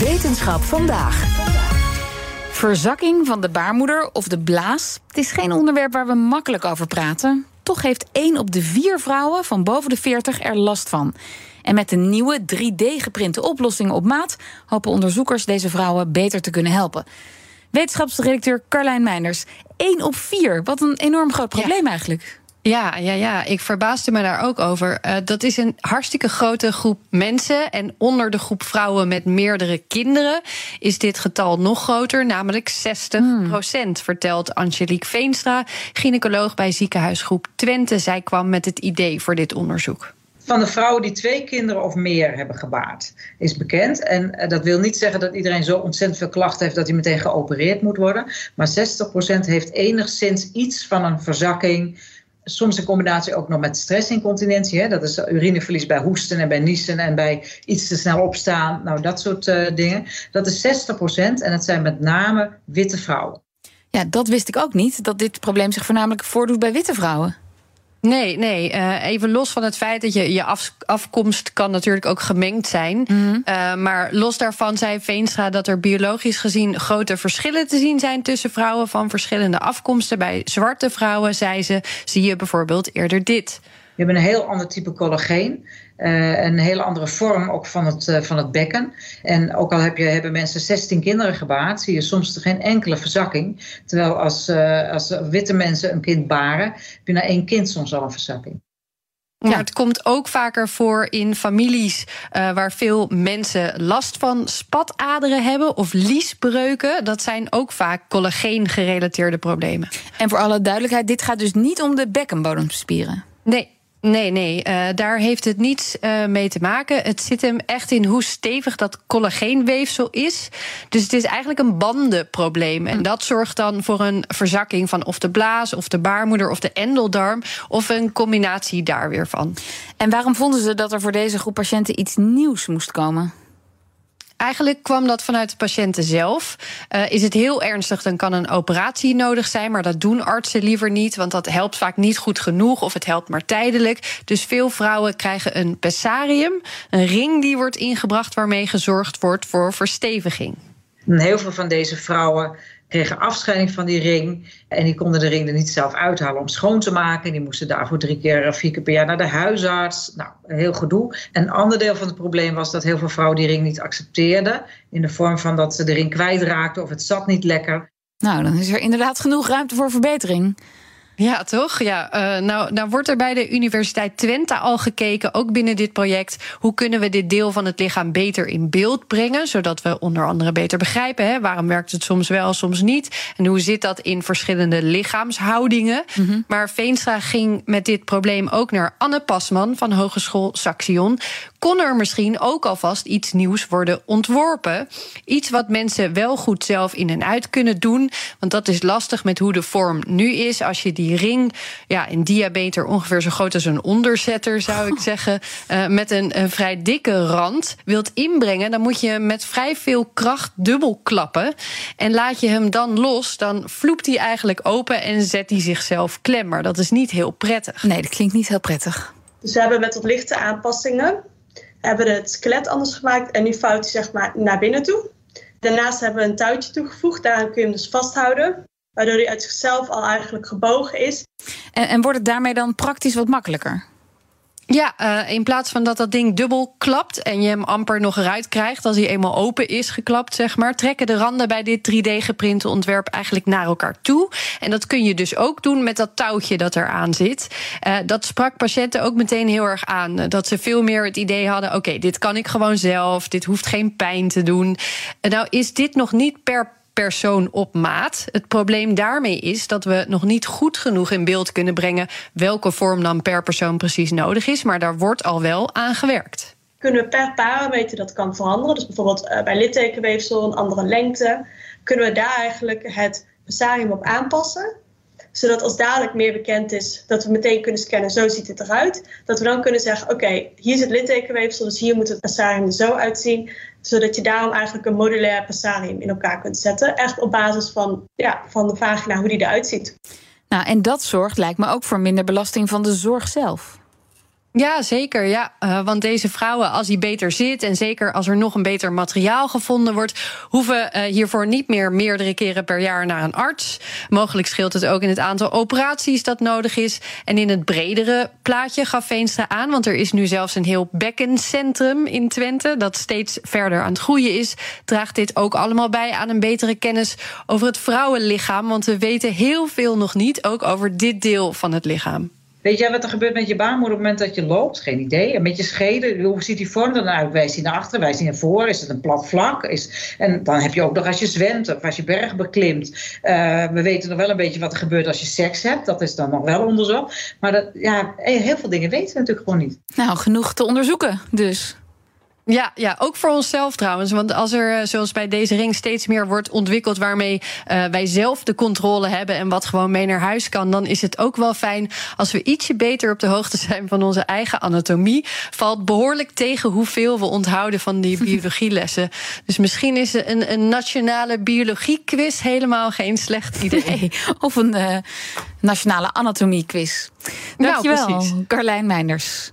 Wetenschap vandaag. Verzakking van de baarmoeder of de blaas. Het is geen onderwerp waar we makkelijk over praten. Toch heeft één op de vier vrouwen van boven de 40 er last van. En met de nieuwe 3D-geprinte oplossingen op maat hopen onderzoekers deze vrouwen beter te kunnen helpen. Wetenschapsredacteur Carlijn Meinders. 1 op 4, wat een enorm groot probleem eigenlijk. Ja, ja, ja, ik verbaasde me daar ook over. Uh, dat is een hartstikke grote groep mensen. En onder de groep vrouwen met meerdere kinderen is dit getal nog groter, namelijk 60 procent, hmm. vertelt Angelique Veenstra, gynaecoloog bij ziekenhuisgroep Twente. Zij kwam met het idee voor dit onderzoek van de vrouwen die twee kinderen of meer hebben gebaard, is bekend. En uh, dat wil niet zeggen dat iedereen zo ontzettend veel klachten heeft dat hij meteen geopereerd moet worden. Maar 60% heeft enigszins iets van een verzakking soms in combinatie ook nog met stressincontinentie. Hè? Dat is urineverlies bij hoesten en bij niezen en bij iets te snel opstaan. Nou, dat soort uh, dingen. Dat is 60 procent en het zijn met name witte vrouwen. Ja, dat wist ik ook niet, dat dit probleem zich voornamelijk voordoet bij witte vrouwen. Nee, nee. Uh, even los van het feit dat je, je af, afkomst kan natuurlijk ook gemengd zijn. Mm uh, maar los daarvan zei Veenstra dat er biologisch gezien grote verschillen te zien zijn tussen vrouwen van verschillende afkomsten. Bij zwarte vrouwen, zei ze, zie je bijvoorbeeld eerder dit. We hebben een heel ander type collageen. Uh, een hele andere vorm ook van het, uh, van het bekken. En ook al heb je, hebben mensen 16 kinderen gebaard, zie je soms geen enkele verzakking. Terwijl als, uh, als witte mensen een kind baren, heb je na één kind soms al een verzakking. Ja, het komt ook vaker voor in families uh, waar veel mensen last van spataderen hebben of liesbreuken. Dat zijn ook vaak collageen gerelateerde problemen. En voor alle duidelijkheid, dit gaat dus niet om de bekkenbodemspieren. Nee, Nee, nee, uh, daar heeft het niets uh, mee te maken. Het zit hem echt in hoe stevig dat collageenweefsel is. Dus het is eigenlijk een bandenprobleem. En dat zorgt dan voor een verzakking van of de blaas, of de baarmoeder, of de endeldarm, of een combinatie daar weer van. En waarom vonden ze dat er voor deze groep patiënten iets nieuws moest komen? Eigenlijk kwam dat vanuit de patiënten zelf. Uh, is het heel ernstig, dan kan een operatie nodig zijn. Maar dat doen artsen liever niet, want dat helpt vaak niet goed genoeg. Of het helpt maar tijdelijk. Dus veel vrouwen krijgen een pessarium. Een ring die wordt ingebracht waarmee gezorgd wordt voor versteviging. Heel veel van deze vrouwen kregen afscheiding van die ring. En die konden de ring er niet zelf uithalen om schoon te maken. Die moesten daarvoor drie keer, of vier keer per jaar naar de huisarts. Nou, heel gedoe. een ander deel van het probleem was dat heel veel vrouwen die ring niet accepteerden. In de vorm van dat ze de ring kwijtraakten of het zat niet lekker. Nou, dan is er inderdaad genoeg ruimte voor verbetering. Ja, toch? Ja, uh, nou, nou wordt er bij de Universiteit Twente al gekeken, ook binnen dit project, hoe kunnen we dit deel van het lichaam beter in beeld brengen, zodat we onder andere beter begrijpen hè, waarom werkt het soms wel, soms niet, en hoe zit dat in verschillende lichaamshoudingen. Mm -hmm. Maar Veenstra ging met dit probleem ook naar Anne Pasman van Hogeschool Saxion. Kon er misschien ook alvast iets nieuws worden ontworpen? Iets wat mensen wel goed zelf in en uit kunnen doen, want dat is lastig met hoe de vorm nu is. Als je die die ring, ja, in diameter ongeveer zo groot als een onderzetter, zou ik zeggen, uh, met een, een, vrij dikke rand wilt inbrengen, dan moet je met vrij veel kracht dubbel klappen. En laat je hem dan los, dan vloept hij eigenlijk open en zet hij zichzelf klem. Maar dat is niet heel prettig. Nee, dat klinkt niet heel prettig. Dus we hebben met wat lichte aanpassingen hebben het skelet anders gemaakt en nu vouwt hij zeg maar naar binnen toe. Daarnaast hebben we een touwtje toegevoegd, daaraan kun je hem dus vasthouden waardoor hij uit zichzelf al eigenlijk gebogen is. En, en wordt het daarmee dan praktisch wat makkelijker? Ja, uh, in plaats van dat dat ding dubbel klapt en je hem amper nog eruit krijgt als hij eenmaal open is geklapt, zeg maar, trekken de randen bij dit 3D-geprinte ontwerp eigenlijk naar elkaar toe. En dat kun je dus ook doen met dat touwtje dat eraan zit. Uh, dat sprak patiënten ook meteen heel erg aan. Dat ze veel meer het idee hadden: oké, dit kan ik gewoon zelf, dit hoeft geen pijn te doen. Uh, nou is dit nog niet per persoon op maat. Het probleem daarmee is dat we nog niet goed genoeg in beeld kunnen brengen welke vorm dan per persoon precies nodig is, maar daar wordt al wel aan gewerkt. Kunnen we per parameter dat kan veranderen? Dus bijvoorbeeld uh, bij littekenweefsel een andere lengte, kunnen we daar eigenlijk het pessarium op aanpassen? Zodat als dadelijk meer bekend is, dat we meteen kunnen scannen, zo ziet het eruit. Dat we dan kunnen zeggen, oké, hier zit littekenweefsel, dus hier moet het pessarium er zo uitzien zodat je daarom eigenlijk een modulair passarium in elkaar kunt zetten. Echt op basis van, ja, van de vagina, hoe die eruit ziet. Nou, en dat zorgt, lijkt me, ook voor minder belasting van de zorg zelf. Ja, zeker. Ja. Uh, want deze vrouwen, als die beter zit en zeker als er nog een beter materiaal gevonden wordt, hoeven uh, hiervoor niet meer meerdere keren per jaar naar een arts. Mogelijk scheelt het ook in het aantal operaties dat nodig is. En in het bredere plaatje gaf Veenstra aan, want er is nu zelfs een heel bekkencentrum in Twente dat steeds verder aan het groeien is. Draagt dit ook allemaal bij aan een betere kennis over het vrouwenlichaam? Want we weten heel veel nog niet, ook over dit deel van het lichaam. Weet jij wat er gebeurt met je baarmoeder op het moment dat je loopt? Geen idee. En met je scheden, hoe ziet die vorm dan uit? Wijst hij naar achteren, wijst hij naar voren? Is het een plat vlak? Is, en dan heb je ook nog als je zwemt of als je berg beklimt. Uh, we weten nog wel een beetje wat er gebeurt als je seks hebt. Dat is dan nog wel onderzocht. Maar dat, ja, heel veel dingen weten we natuurlijk gewoon niet. Nou, genoeg te onderzoeken dus. Ja, ja, ook voor onszelf trouwens. Want als er, eh, zoals bij deze ring, steeds meer wordt ontwikkeld waarmee uh, wij zelf de controle hebben en wat gewoon mee naar huis kan, dan is het ook wel fijn als we ietsje beter op de hoogte zijn van onze eigen anatomie. Valt behoorlijk tegen hoeveel we onthouden van die biologielessen. Dus misschien is een, een nationale biologie-quiz helemaal geen slecht idee. Nee, of een uh, nationale anatomie-quiz. Dankjewel, nou, Carlijn Meinders.